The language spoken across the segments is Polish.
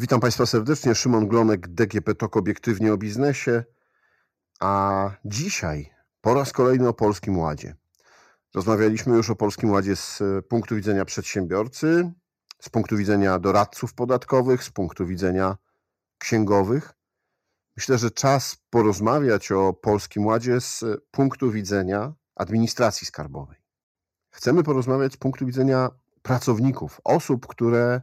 Witam Państwa serdecznie. Szymon Glonek, DGP TOK Obiektywnie o biznesie. A dzisiaj po raz kolejny o Polskim Ładzie. Rozmawialiśmy już o Polskim Ładzie z punktu widzenia przedsiębiorcy, z punktu widzenia doradców podatkowych, z punktu widzenia księgowych. Myślę, że czas porozmawiać o Polskim Ładzie z punktu widzenia administracji skarbowej. Chcemy porozmawiać z punktu widzenia pracowników, osób, które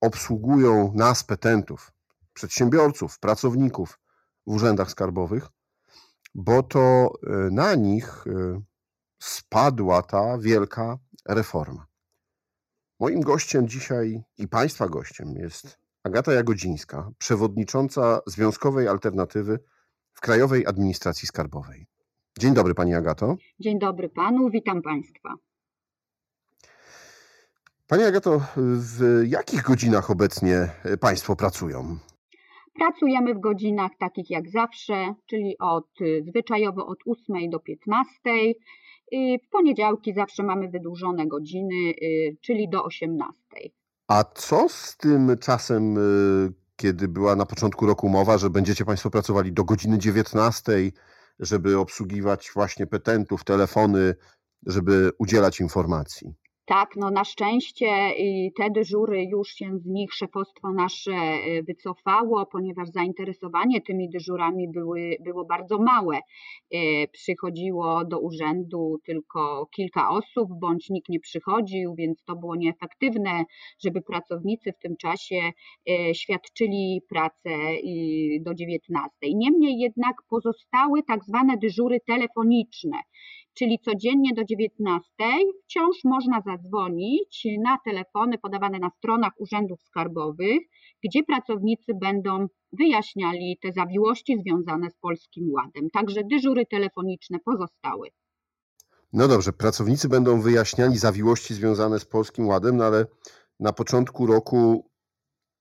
obsługują nas, petentów, przedsiębiorców, pracowników w urzędach skarbowych, bo to e, na nich e, spadła ta wielka reforma. Moim gościem dzisiaj i Państwa gościem jest Agata Jagodzińska, przewodnicząca Związkowej Alternatywy w Krajowej Administracji Skarbowej. Dzień dobry Pani Agato. Dzień dobry Panu, witam Państwa. Pani Agato, w jakich godzinach obecnie Państwo pracują? Pracujemy w godzinach takich jak zawsze, czyli od zwyczajowo od 8 do 15. W poniedziałki zawsze mamy wydłużone godziny, y, czyli do 18. A co z tym czasem, y, kiedy była na początku roku mowa, że będziecie Państwo pracowali do godziny 19, żeby obsługiwać właśnie petentów, telefony, żeby udzielać informacji? Tak, no na szczęście te dyżury już się z nich szefostwo nasze y, wycofało, ponieważ zainteresowanie tymi dyżurami były, było bardzo małe. Y, przychodziło do urzędu tylko kilka osób, bądź nikt nie przychodził, więc to było nieefektywne, żeby pracownicy w tym czasie y, świadczyli pracę do 19. Niemniej jednak pozostały tak zwane dyżury telefoniczne czyli codziennie do 19 wciąż można zadzwonić na telefony podawane na stronach urzędów skarbowych, gdzie pracownicy będą wyjaśniali te zawiłości związane z Polskim Ładem. Także dyżury telefoniczne pozostały. No dobrze, pracownicy będą wyjaśniali zawiłości związane z Polskim Ładem, no ale na początku roku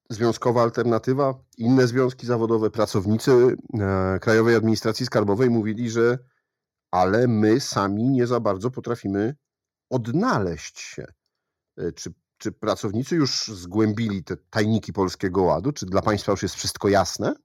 Związkowa Alternatywa, inne związki zawodowe, pracownicy e, Krajowej Administracji Skarbowej mówili, że ale my sami nie za bardzo potrafimy odnaleźć się. E, czy, czy pracownicy już zgłębili te tajniki Polskiego Ładu? Czy dla Państwa już jest wszystko jasne?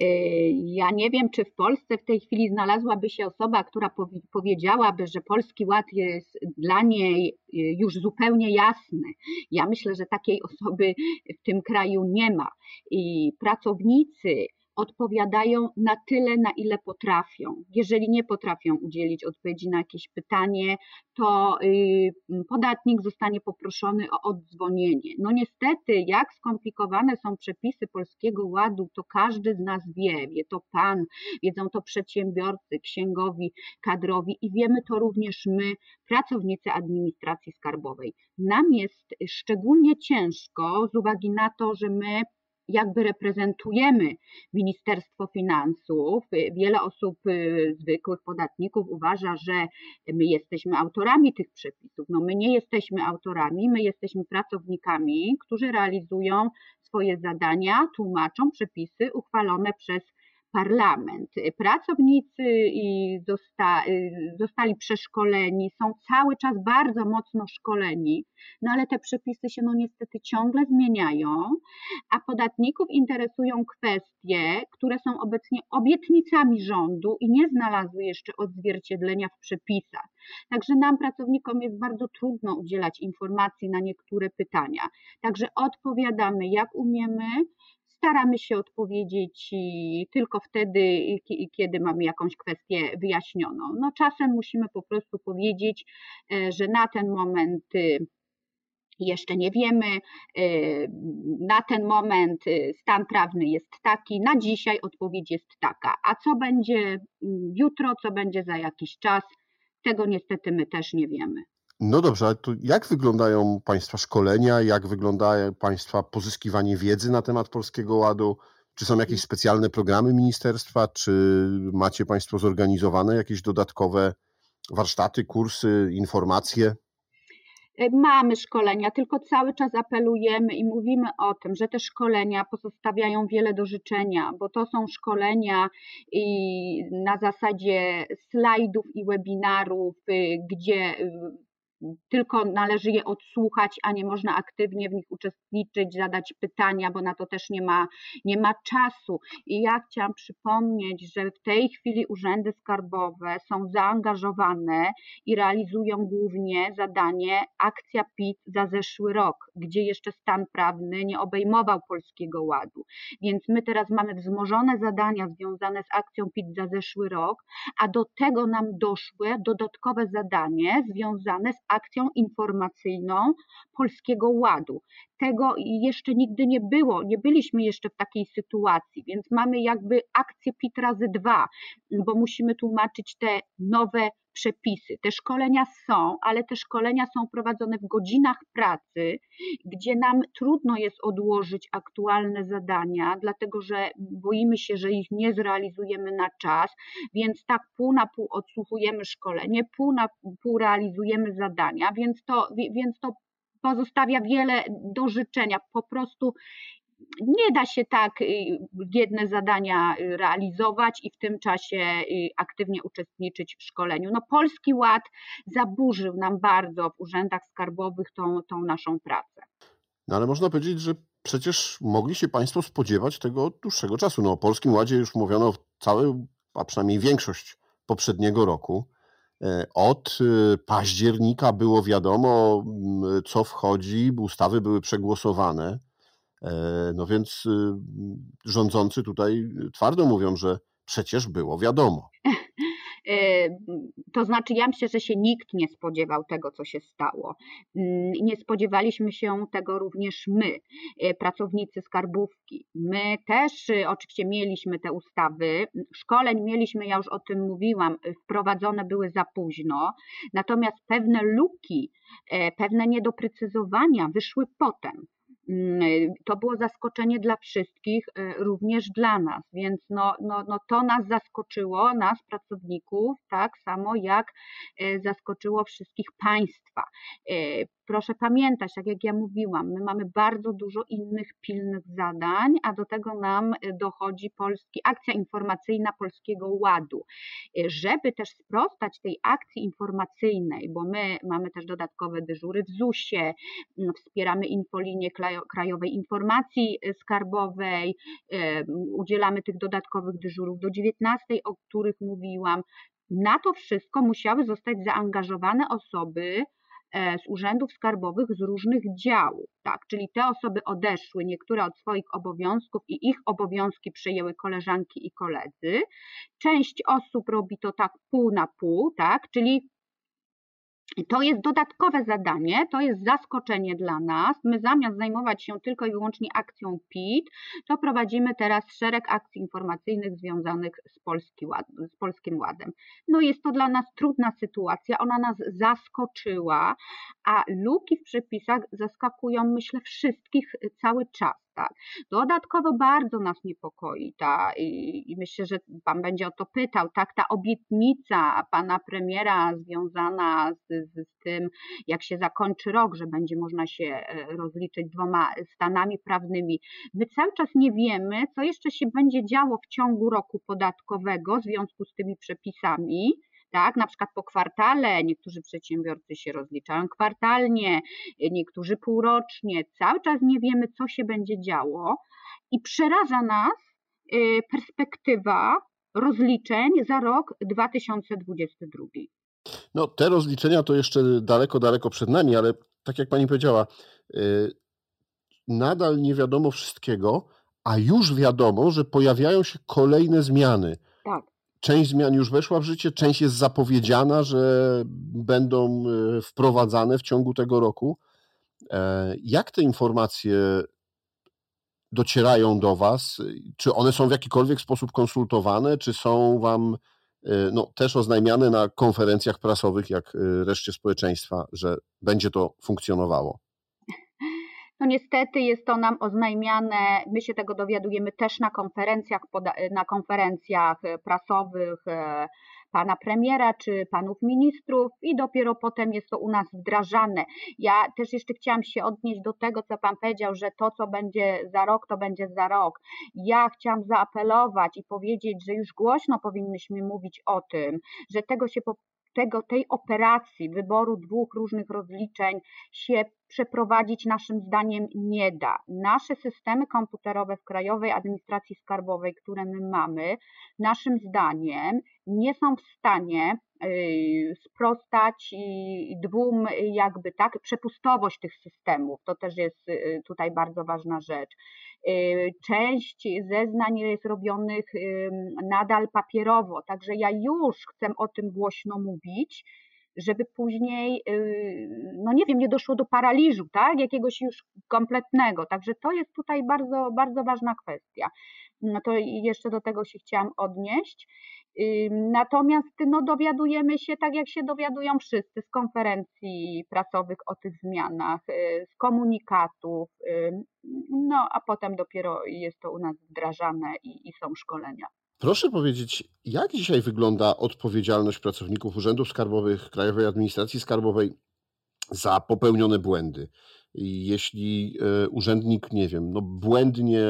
E, ja nie wiem, czy w Polsce w tej chwili znalazłaby się osoba, która powiedziałaby, że Polski Ład jest dla niej e, już zupełnie jasny. Ja myślę, że takiej osoby w tym kraju nie ma. I pracownicy odpowiadają na tyle, na ile potrafią. Jeżeli nie potrafią udzielić odpowiedzi na jakieś pytanie, to y, podatnik zostanie poproszony o oddzwonienie. No niestety, jak skomplikowane są przepisy Polskiego Ładu, to każdy z nas wie, wie to pan, wiedzą to przedsiębiorcy, księgowi, kadrowi i wiemy to również my, pracownicy administracji skarbowej. Nam jest szczególnie ciężko z uwagi na to, że my jakby reprezentujemy Ministerstwo Finansów. Wiele osób, y, zwykłych podatników uważa, że my jesteśmy autorami tych przepisów. No my nie jesteśmy autorami, my jesteśmy pracownikami, którzy realizują swoje zadania, tłumaczą przepisy uchwalone przez parlament. Pracownicy zosta, zostali przeszkoleni, są cały czas bardzo mocno szkoleni, no ale te przepisy się no niestety ciągle zmieniają, a podatników interesują kwestie, które są obecnie obietnicami rządu i nie znalazły jeszcze odzwierciedlenia w przepisach. Także nam, pracownikom, jest bardzo trudno udzielać informacji na niektóre pytania. Także odpowiadamy jak umiemy, staramy się odpowiedzieć tylko wtedy, kiedy mamy jakąś kwestię wyjaśnioną. No czasem musimy po prostu powiedzieć, e, że na ten moment y, jeszcze nie wiemy. Na ten moment stan prawny jest taki, na dzisiaj odpowiedź jest taka. A co będzie jutro, co będzie za jakiś czas, tego niestety my też nie wiemy. No dobrze, ale to jak wyglądają Państwa szkolenia, jak wygląda Państwa pozyskiwanie wiedzy na temat Polskiego Ładu? Czy są jakieś specjalne programy ministerstwa, czy macie Państwo zorganizowane jakieś dodatkowe warsztaty, kursy, informacje? E, mamy szkolenia, tylko cały czas apelujemy i mówimy o tym, że te szkolenia pozostawiają wiele do życzenia, bo to są szkolenia na zasadzie slajdów i webinarów, y, gdzie y, tylko należy je odsłuchać, a nie można aktywnie w nich uczestniczyć, zadać pytania, bo na to też nie ma, nie ma czasu. I ja chciałam przypomnieć, że w tej chwili urzędy skarbowe są zaangażowane i realizują głównie zadanie akcja PIT za zeszły rok, gdzie jeszcze stan prawny nie obejmował Polskiego Ładu. Więc my teraz mamy wzmożone zadania związane z akcją PIT za zeszły rok, a do tego nam doszły dodatkowe zadanie związane z akcją informacyjną Polskiego Ładu. Tego jeszcze nigdy nie było, nie byliśmy jeszcze w takiej sytuacji, więc mamy jakby akcję PIT razy dwa, bo musimy tłumaczyć te nowe przepisy. Te szkolenia są, ale te szkolenia są prowadzone w godzinach pracy, gdzie nam trudno jest odłożyć aktualne zadania, dlatego że boimy się, że ich nie zrealizujemy na czas, więc tak pół na pół odsłuchujemy szkolenie, pół na pół realizujemy zadania, więc to, więc to pozostawia wiele do życzenia. Po prostu nie da się tak y, jedne zadania y, realizować i w tym czasie y, aktywnie uczestniczyć w szkoleniu. No Polski Ład zaburzył nam bardzo w urzędach skarbowych tą, tą naszą pracę. No ale można powiedzieć, że przecież mogli się Państwo spodziewać tego od dłuższego czasu. No o Polskim Ładzie już mówiono całe, a przynajmniej większość poprzedniego roku. E, od października było wiadomo, co wchodzi, ustawy były przegłosowane. E, no więc y, rządzący tutaj twardo mówią, że przecież było wiadomo. E, to znaczy, ja myślę, że się nikt nie spodziewał tego, co się stało. Mm, nie spodziewaliśmy się tego również my, e, pracownicy skarbówki. My też y, oczywiście mieliśmy te ustawy, szkoleń mieliśmy, ja już o tym mówiłam, wprowadzone były za późno, natomiast pewne luki, pewne niedoprecyzowania wyszły potem. Mm, to było zaskoczenie dla wszystkich, e, również dla nas, więc no, no, no to nas zaskoczyło, nas pracowników, tak samo jak e, zaskoczyło wszystkich państwa. Proszę pamiętać, tak jak ja mówiłam, my mamy bardzo dużo innych pilnych zadań, a do tego nam dochodzi polski, akcja informacyjna Polskiego Ładu. Żeby też sprostać tej akcji informacyjnej, bo my mamy też dodatkowe dyżury w ZUS-ie, wspieramy infolinię Krajowej Informacji Skarbowej, udzielamy tych dodatkowych dyżurów do 19, o których mówiłam. Na to wszystko musiały zostać zaangażowane osoby z urzędów skarbowych z różnych działów, tak, czyli te osoby odeszły, niektóre od swoich obowiązków i ich obowiązki przejęły koleżanki i koledzy. Część osób robi to tak pół na pół, tak, czyli to jest dodatkowe zadanie, to jest zaskoczenie dla nas. My zamiast zajmować się tylko i wyłącznie akcją PIT, to prowadzimy teraz szereg akcji informacyjnych związanych z, Polski Ład, z Polskim Ładem. No jest to dla nas trudna sytuacja, ona nas zaskoczyła, a luki w przepisach zaskakują, myślę, wszystkich cały czas tak. Dodatkowo bardzo nas niepokoi ta, i, i myślę, że Pan będzie o to pytał, tak, ta obietnica Pana premiera związana z, z, z tym, jak się zakończy rok, że będzie można się e, rozliczyć dwoma stanami prawnymi. My cały czas nie wiemy, co jeszcze się będzie działo w ciągu roku podatkowego w związku z tymi przepisami tak? Na przykład po kwartale, niektórzy przedsiębiorcy się rozliczają kwartalnie, niektórzy półrocznie. Cały czas nie wiemy, co się będzie działo i przeraża nas y, perspektywa rozliczeń za rok 2022. No, te rozliczenia to jeszcze daleko, daleko przed nami, ale tak jak pani powiedziała, y, nadal nie wiadomo wszystkiego, a już wiadomo, że pojawiają się kolejne zmiany. Część zmian już weszła w życie, część jest zapowiedziana, że będą e, wprowadzane w ciągu tego roku. E, jak te informacje docierają do Was? Czy one są w jakikolwiek sposób konsultowane, czy są Wam e, no, też oznajmiane na konferencjach prasowych, jak reszcie społeczeństwa, że będzie to funkcjonowało? No niestety jest to nam oznajmiane, my się tego dowiadujemy też na konferencjach, na konferencjach prasowych e, pana premiera czy panów ministrów i dopiero potem jest to u nas wdrażane. Ja też jeszcze chciałam się odnieść do tego, co pan powiedział, że to, co będzie za rok, to będzie za rok. Ja chciałam zaapelować i powiedzieć, że już głośno powinnyśmy mówić o tym, że tego się po tego, tej operacji wyboru dwóch różnych rozliczeń się przeprowadzić naszym zdaniem nie da. Nasze systemy komputerowe w Krajowej Administracji Skarbowej, które my mamy, naszym zdaniem nie są w stanie y, sprostać dwóm jakby tak, przepustowość tych systemów, to też jest y, tutaj bardzo ważna rzecz. Y, część zeznań jest robionych nadal papierowo, także ja już chcę o tym głośno mówić, żeby później, y, no nie wiem, nie doszło do paraliżu, tak, jakiegoś już kompletnego. Także to jest tutaj bardzo, bardzo ważna kwestia. No to jeszcze do tego się chciałam odnieść. Natomiast no, dowiadujemy się, tak jak się dowiadują wszyscy, z konferencji prasowych o tych zmianach, y, z komunikatów, no a potem dopiero jest to u nas wdrażane i, i są szkolenia. Proszę powiedzieć, jak dzisiaj wygląda odpowiedzialność pracowników urzędów skarbowych, Krajowej Administracji Skarbowej za popełnione błędy? Jeśli e, urzędnik, nie wiem, no błędnie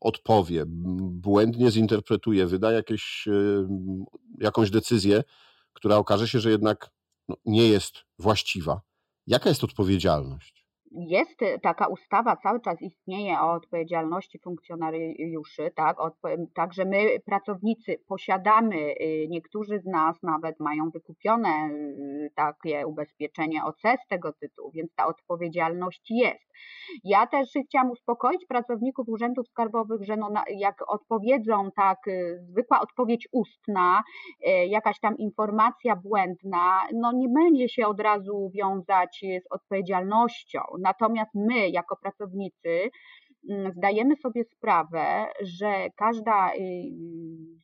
odpowie, błędnie zinterpretuje, wyda jakieś, e, jakąś decyzję, która okaże się, że jednak no, nie jest właściwa, jaka jest odpowiedzialność? Jest taka ustawa, cały czas istnieje o odpowiedzialności funkcjonariuszy, tak? Także my, pracownicy, posiadamy, y, niektórzy z nas nawet mają wykupione y, takie ubezpieczenie OC z tego tytułu, więc ta odpowiedzialność jest. Ja też chciałam uspokoić pracowników urzędów skarbowych, że no, jak odpowiedzą tak, y, zwykła odpowiedź ustna, jakaś tam informacja błędna, no nie będzie się od razu wiązać z odpowiedzialnością. Natomiast my, jako pracownicy, zdajemy sobie sprawę, że każda y,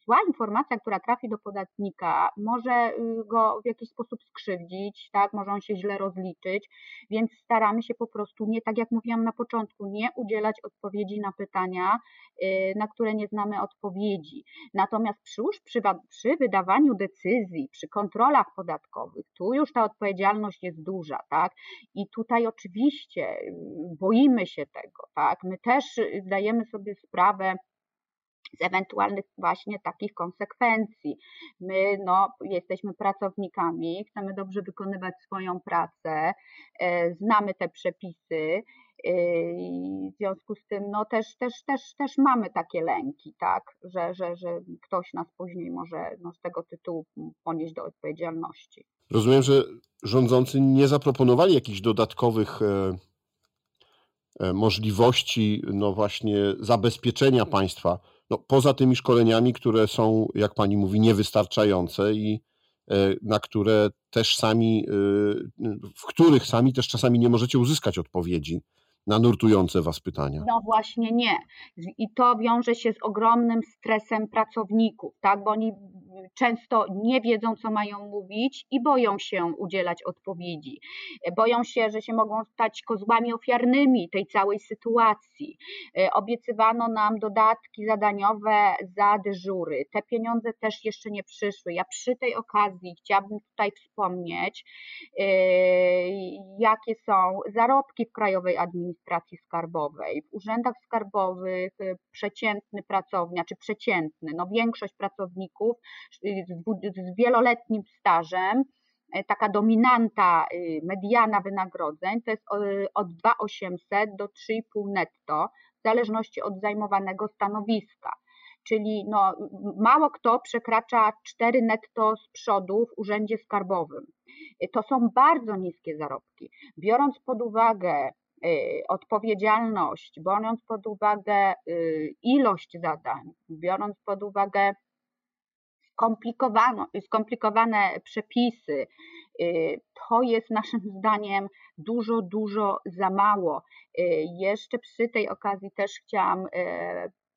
zła informacja, która trafi do podatnika, może y, go w jakiś sposób skrzywdzić, tak, może on się źle rozliczyć, więc staramy się po prostu nie, tak jak mówiłam na początku, nie udzielać odpowiedzi na pytania, y, na które nie znamy odpowiedzi. Natomiast przy, przy, przy wydawaniu decyzji, przy kontrolach podatkowych, tu już ta odpowiedzialność jest duża, tak, i tutaj oczywiście boimy się tego, tak, my też zdajemy sobie sprawę, z ewentualnych właśnie takich konsekwencji. My no, jesteśmy pracownikami, chcemy dobrze wykonywać swoją pracę, e, znamy te przepisy e, i w związku z tym no, też, też, też, też mamy takie lęki, tak, że, że, że ktoś nas później może no, z tego tytułu ponieść do odpowiedzialności. Rozumiem, że rządzący nie zaproponowali jakichś dodatkowych e, możliwości no właśnie zabezpieczenia państwa. No, poza tymi szkoleniami, które są, jak pani mówi, niewystarczające i e, na które też sami, e, w których sami też czasami nie możecie uzyskać odpowiedzi na nurtujące Was pytania? No właśnie nie. I to wiąże się z ogromnym stresem pracowników, tak? bo oni często nie wiedzą, co mają mówić i boją się udzielać odpowiedzi. Boją się, że się mogą stać kozłami ofiarnymi tej całej sytuacji. Obiecywano nam dodatki zadaniowe za dyżury. Te pieniądze też jeszcze nie przyszły. Ja przy tej okazji chciałabym tutaj wspomnieć, e, jakie są zarobki w Krajowej Administracji administracji skarbowej. W urzędach skarbowych y, przeciętny pracownia, czy przeciętny, no większość pracowników y, z wieloletnim stażem, y, taka dominanta mediana wynagrodzeń to jest od 2800 do 3,5 netto, w zależności od zajmowanego stanowiska. Czyli no, mało kto przekracza 4 netto z przodu w urzędzie skarbowym. To są bardzo niskie zarobki. Biorąc pod uwagę Y, odpowiedzialność, biorąc pod uwagę y, ilość zadań, biorąc pod uwagę skomplikowane przepisy, y, to jest naszym zdaniem dużo, dużo za mało. Jeszcze przy tej okazji też chciałam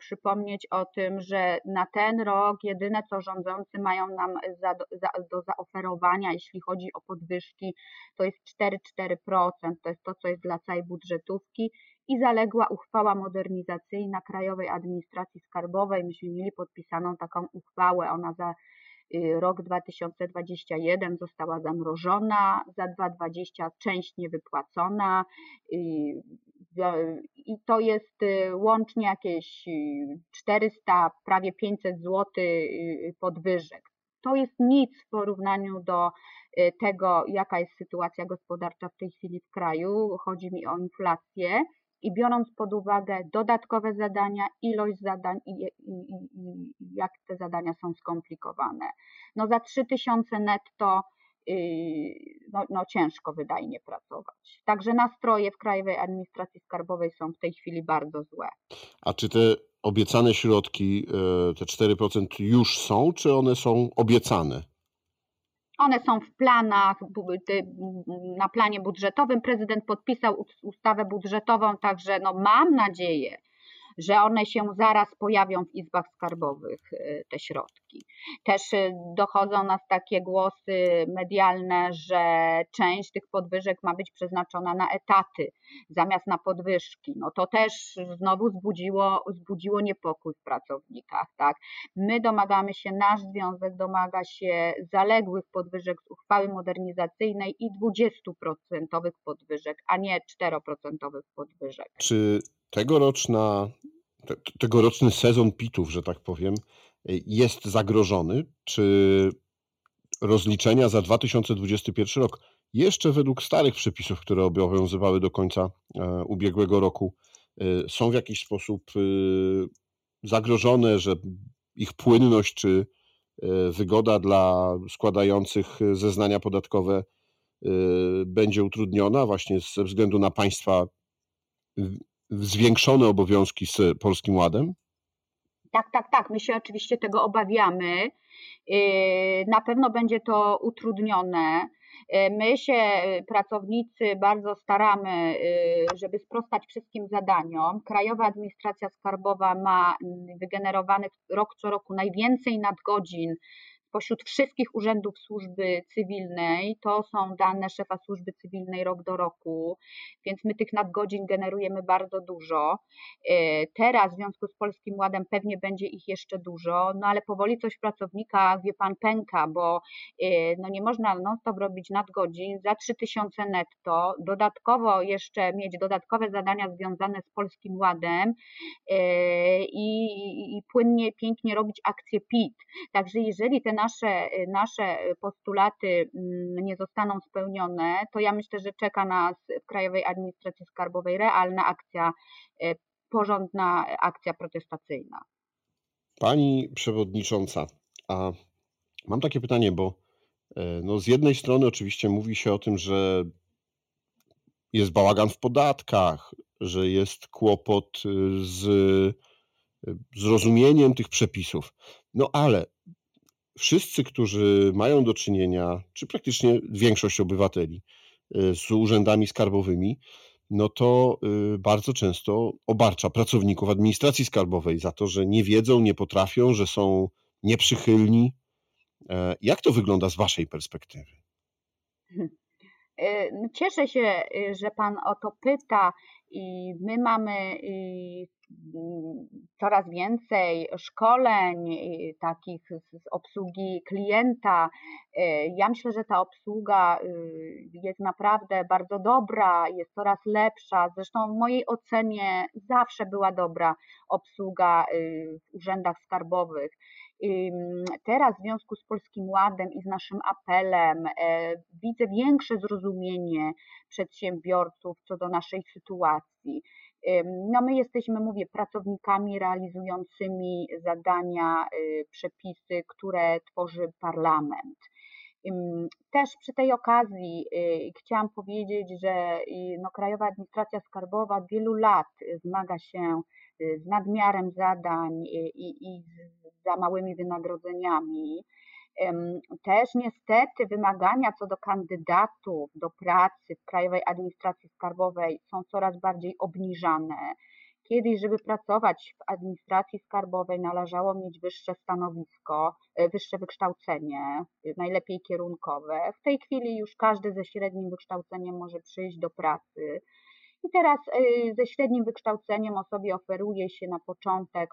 przypomnieć o tym, że na ten rok jedyne co rządzący mają nam za, za, do zaoferowania, jeśli chodzi o podwyżki, to jest 4,4%, to jest to, co jest dla całej budżetówki i zaległa uchwała modernizacyjna Krajowej Administracji Skarbowej. Myśmy mieli podpisaną taką uchwałę, ona za y, rok 2021 została zamrożona, za 2020 część niewypłacona. I to jest y, łącznie jakieś 400, y, prawie 500 zł y, podwyżek. to jest nic w porównaniu do tego, jaka jest sytuacja gospodarcza w tej chwili w kraju. Chodzi mi o inflację i biorąc pod uwagę dodatkowe zadania, ilość zadań i, i, i, jak te zadania są skomplikowane. No za 3000 netto no, no ciężko wydajnie pracować. Także nastroje w Krajowej Administracji Skarbowej są w tej chwili bardzo złe. A czy te obiecane środki, e, te 4% już są, czy one są obiecane? One są w planach, na planie budżetowym. Prezydent podpisał ustawę budżetową, także no mam nadzieję, że one się zaraz pojawią w izbach skarbowych, y, te środki. Też y, dochodzą nas takie głosy medialne, że część tych podwyżek ma być przeznaczona na etaty zamiast na podwyżki. No to też znowu zbudziło, zbudziło niepokój w pracownikach. Tak? My domagamy się, nasz związek domaga się zaległych podwyżek z uchwały modernizacyjnej i 20% podwyżek, a nie 4% podwyżek. Czy tegoroczna, te, tegoroczny sezon pitów, że tak powiem, jest zagrożony? Czy rozliczenia za 2021 rok jeszcze według starych przepisów, które obowiązywały do końca e, ubiegłego roku, e, są w jakiś sposób e, zagrożone, że ich płynność czy wygoda dla składających zeznania podatkowe będzie utrudniona właśnie ze względu na państwa zwiększone obowiązki z Polskim Ładem? Tak, tak, tak. My się oczywiście tego obawiamy. Yy, na pewno będzie to utrudnione. Yy, my się, pracownicy, bardzo staramy, żeby sprostać wszystkim zadaniom. Krajowa Administracja Skarbowa ma wygenerowanych rok co roku najwięcej nadgodzin Spośród wszystkich urzędów służby cywilnej to są dane szefa służby cywilnej rok do roku, więc my tych nadgodzin generujemy bardzo dużo. E, teraz w związku z Polskim Ładem pewnie będzie ich jeszcze dużo, no ale powoli coś w pracownikach, wie pan, pęka, bo e, no nie można non-stop robić nadgodzin za 3000 netto, dodatkowo jeszcze mieć dodatkowe zadania związane z Polskim Ładem e, i, i płynnie, pięknie robić akcję PIT. Także jeżeli ten nasze, nasze postulaty mm, nie zostaną spełnione, to ja myślę, że czeka nas w Krajowej Administracji Skarbowej realna akcja, e, porządna akcja protestacyjna. Pani przewodnicząca, a mam takie pytanie, bo e, no z jednej strony oczywiście mówi się o tym, że jest bałagan w podatkach, że jest kłopot e, z zrozumieniem tych przepisów. No ale wszyscy, którzy mają do czynienia, czy praktycznie większość obywateli y, z urzędami skarbowymi, no to y, bardzo często obarcza pracowników administracji skarbowej za to, że nie wiedzą, nie potrafią, że są nieprzychylni. E, jak to wygląda z Waszej perspektywy? Y, no, cieszę się, że Pan o to pyta i my mamy coraz więcej szkoleń takich z obsługi klienta. Y, ja myślę, że ta obsługa y, jest naprawdę bardzo dobra, jest coraz lepsza. Zresztą w mojej ocenie zawsze była dobra obsługa y, w urzędach skarbowych. Teraz w związku z Polskim Ładem i z naszym apelem e, widzę większe zrozumienie przedsiębiorców co do naszej sytuacji. No my jesteśmy, mówię, pracownikami realizującymi zadania, y, przepisy, które tworzy parlament. Też przy tej okazji y, chciałam powiedzieć, że y, no, Krajowa Administracja Skarbowa od wielu lat zmaga się z nadmiarem zadań i, i za małymi wynagrodzeniami. Też niestety wymagania co do kandydatów do pracy w Krajowej Administracji Skarbowej są coraz bardziej obniżane. Kiedyś, żeby pracować w administracji skarbowej, należało mieć wyższe stanowisko, e, wyższe wykształcenie, najlepiej kierunkowe. W tej chwili już każdy ze średnim wykształceniem może przyjść do pracy. I teraz e, ze średnim wykształceniem osobie oferuje się na początek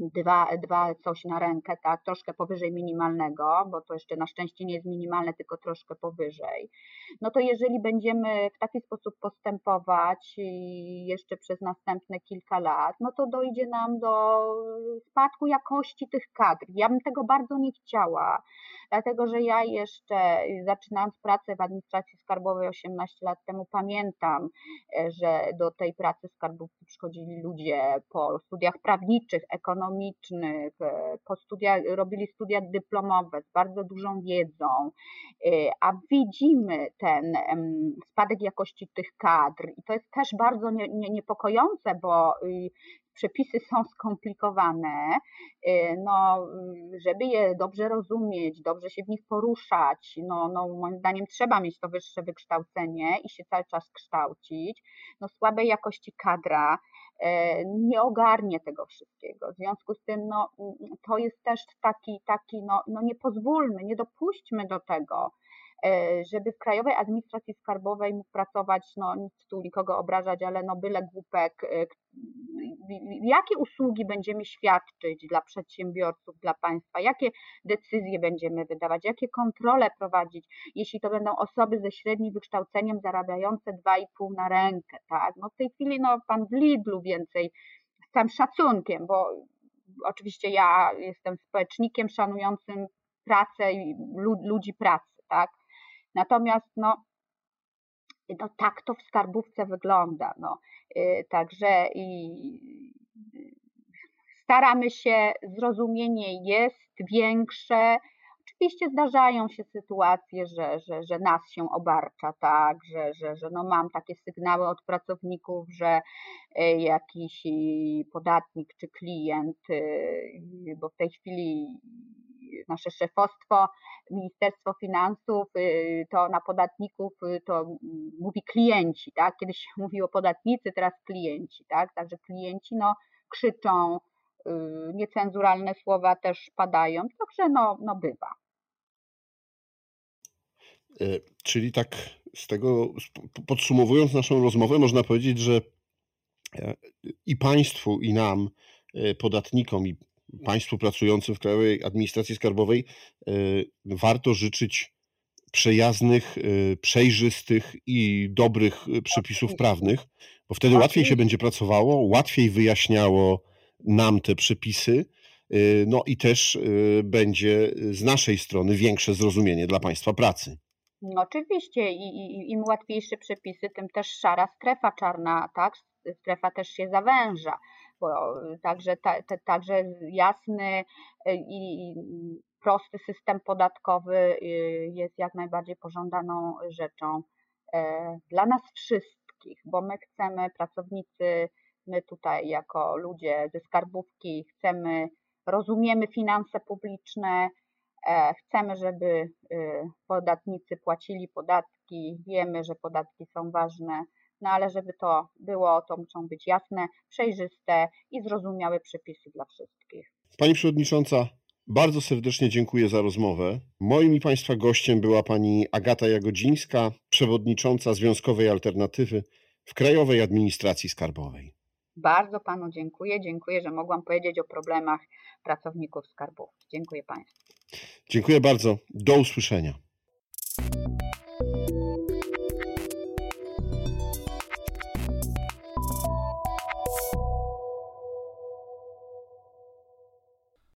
dwa, dwa coś na rękę, tak, troszkę powyżej minimalnego, bo to jeszcze na szczęście nie jest minimalne, tylko troszkę powyżej. No to jeżeli będziemy w taki sposób postępować jeszcze przez następne kilka lat, no to dojdzie nam do spadku jakości tych kadr. Ja bym tego bardzo nie chciała, dlatego że ja jeszcze zaczynając pracę w administracji skarbowej 18 lat temu pamiętam, że do tej pracy skarbówki przychodzili ludzie po studiach prawniczych, ekonomicznych, ekonomicznych, e, po robili studia dyplomowe z bardzo dużą wiedzą, e, a widzimy ten spadek jakości tych kadr i to jest też bardzo niepokojące, bo y, przepisy są skomplikowane, y, no, żeby je dobrze rozumieć, dobrze się w nich poruszać, no, no, moim zdaniem trzeba mieć to wyższe wykształcenie i się cały czas kształcić. No, słabej jakości kadra e, nie ogarnie tego wszystkiego. W związku z tym no, to jest też taki, taki no, no nie pozwólmy, nie dopuśćmy do tego, żeby w Krajowej Administracji Skarbowej mógł pracować, no nic tu nikogo obrażać, ale no byle głupek, e, jakie usługi będziemy świadczyć dla przedsiębiorców, dla państwa, jakie decyzje będziemy wydawać, jakie kontrole prowadzić, jeśli to będą osoby ze średnim wykształceniem zarabiające 2,5 na rękę, tak? No w tej chwili no pan w Lidlu więcej, z całym szacunkiem, bo oczywiście ja jestem społecznikiem szanującym pracę i ludzi pracy, tak? Natomiast no, no tak to w skarbówce wygląda. No. Y, także i staramy się, zrozumienie jest większe. Oczywiście zdarzają się sytuacje, że, że, że nas się obarcza, tak, że, że, że no mam takie sygnały od pracowników, że y, jakiś podatnik czy klient, y, bo w tej chwili nasze szefostwo, Ministerstwo Finansów, y, to na podatników y, to mówi klienci, tak? Kiedyś mówiło podatnicy, teraz klienci, tak? Także klienci no, krzyczą, y, niecenzuralne słowa też padają, także no, no bywa. E, czyli tak z tego, podsumowując naszą rozmowę, można powiedzieć, że e, i państwu, i nam, e, podatnikom, i państwu pracującym w Krajowej Administracji Skarbowej e, warto życzyć przejaznych, e, przejrzystych i dobrych e, przepisów prawnych, bo wtedy łatwiej się będzie pracowało, łatwiej wyjaśniało nam te przepisy, no i też będzie z naszej strony większe zrozumienie dla Państwa pracy. No oczywiście i, i im łatwiejsze przepisy, tym też szara strefa czarna, tak? Strefa też się zawęża także, ta, ta, także jasny y, i prosty system podatkowy y, jest jak najbardziej pożądaną rzeczą e, dla nas wszystkich, bo my chcemy, pracownicy, my tutaj jako ludzie ze skarbówki chcemy, rozumiemy finanse publiczne, e, chcemy, żeby y, podatnicy płacili podatki, wiemy, że podatki są ważne no ale żeby to było, to muszą być jasne, przejrzyste i zrozumiałe przepisy dla wszystkich. Pani Przewodnicząca, bardzo serdecznie dziękuję za rozmowę. Moim i Państwa gościem była Pani Agata Jagodzińska, przewodnicząca Związkowej Alternatywy w Krajowej Administracji Skarbowej. Bardzo Panu dziękuję. Dziękuję, że mogłam powiedzieć o problemach pracowników skarbów. Dziękuję Państwu. Dziękuję bardzo. Do usłyszenia.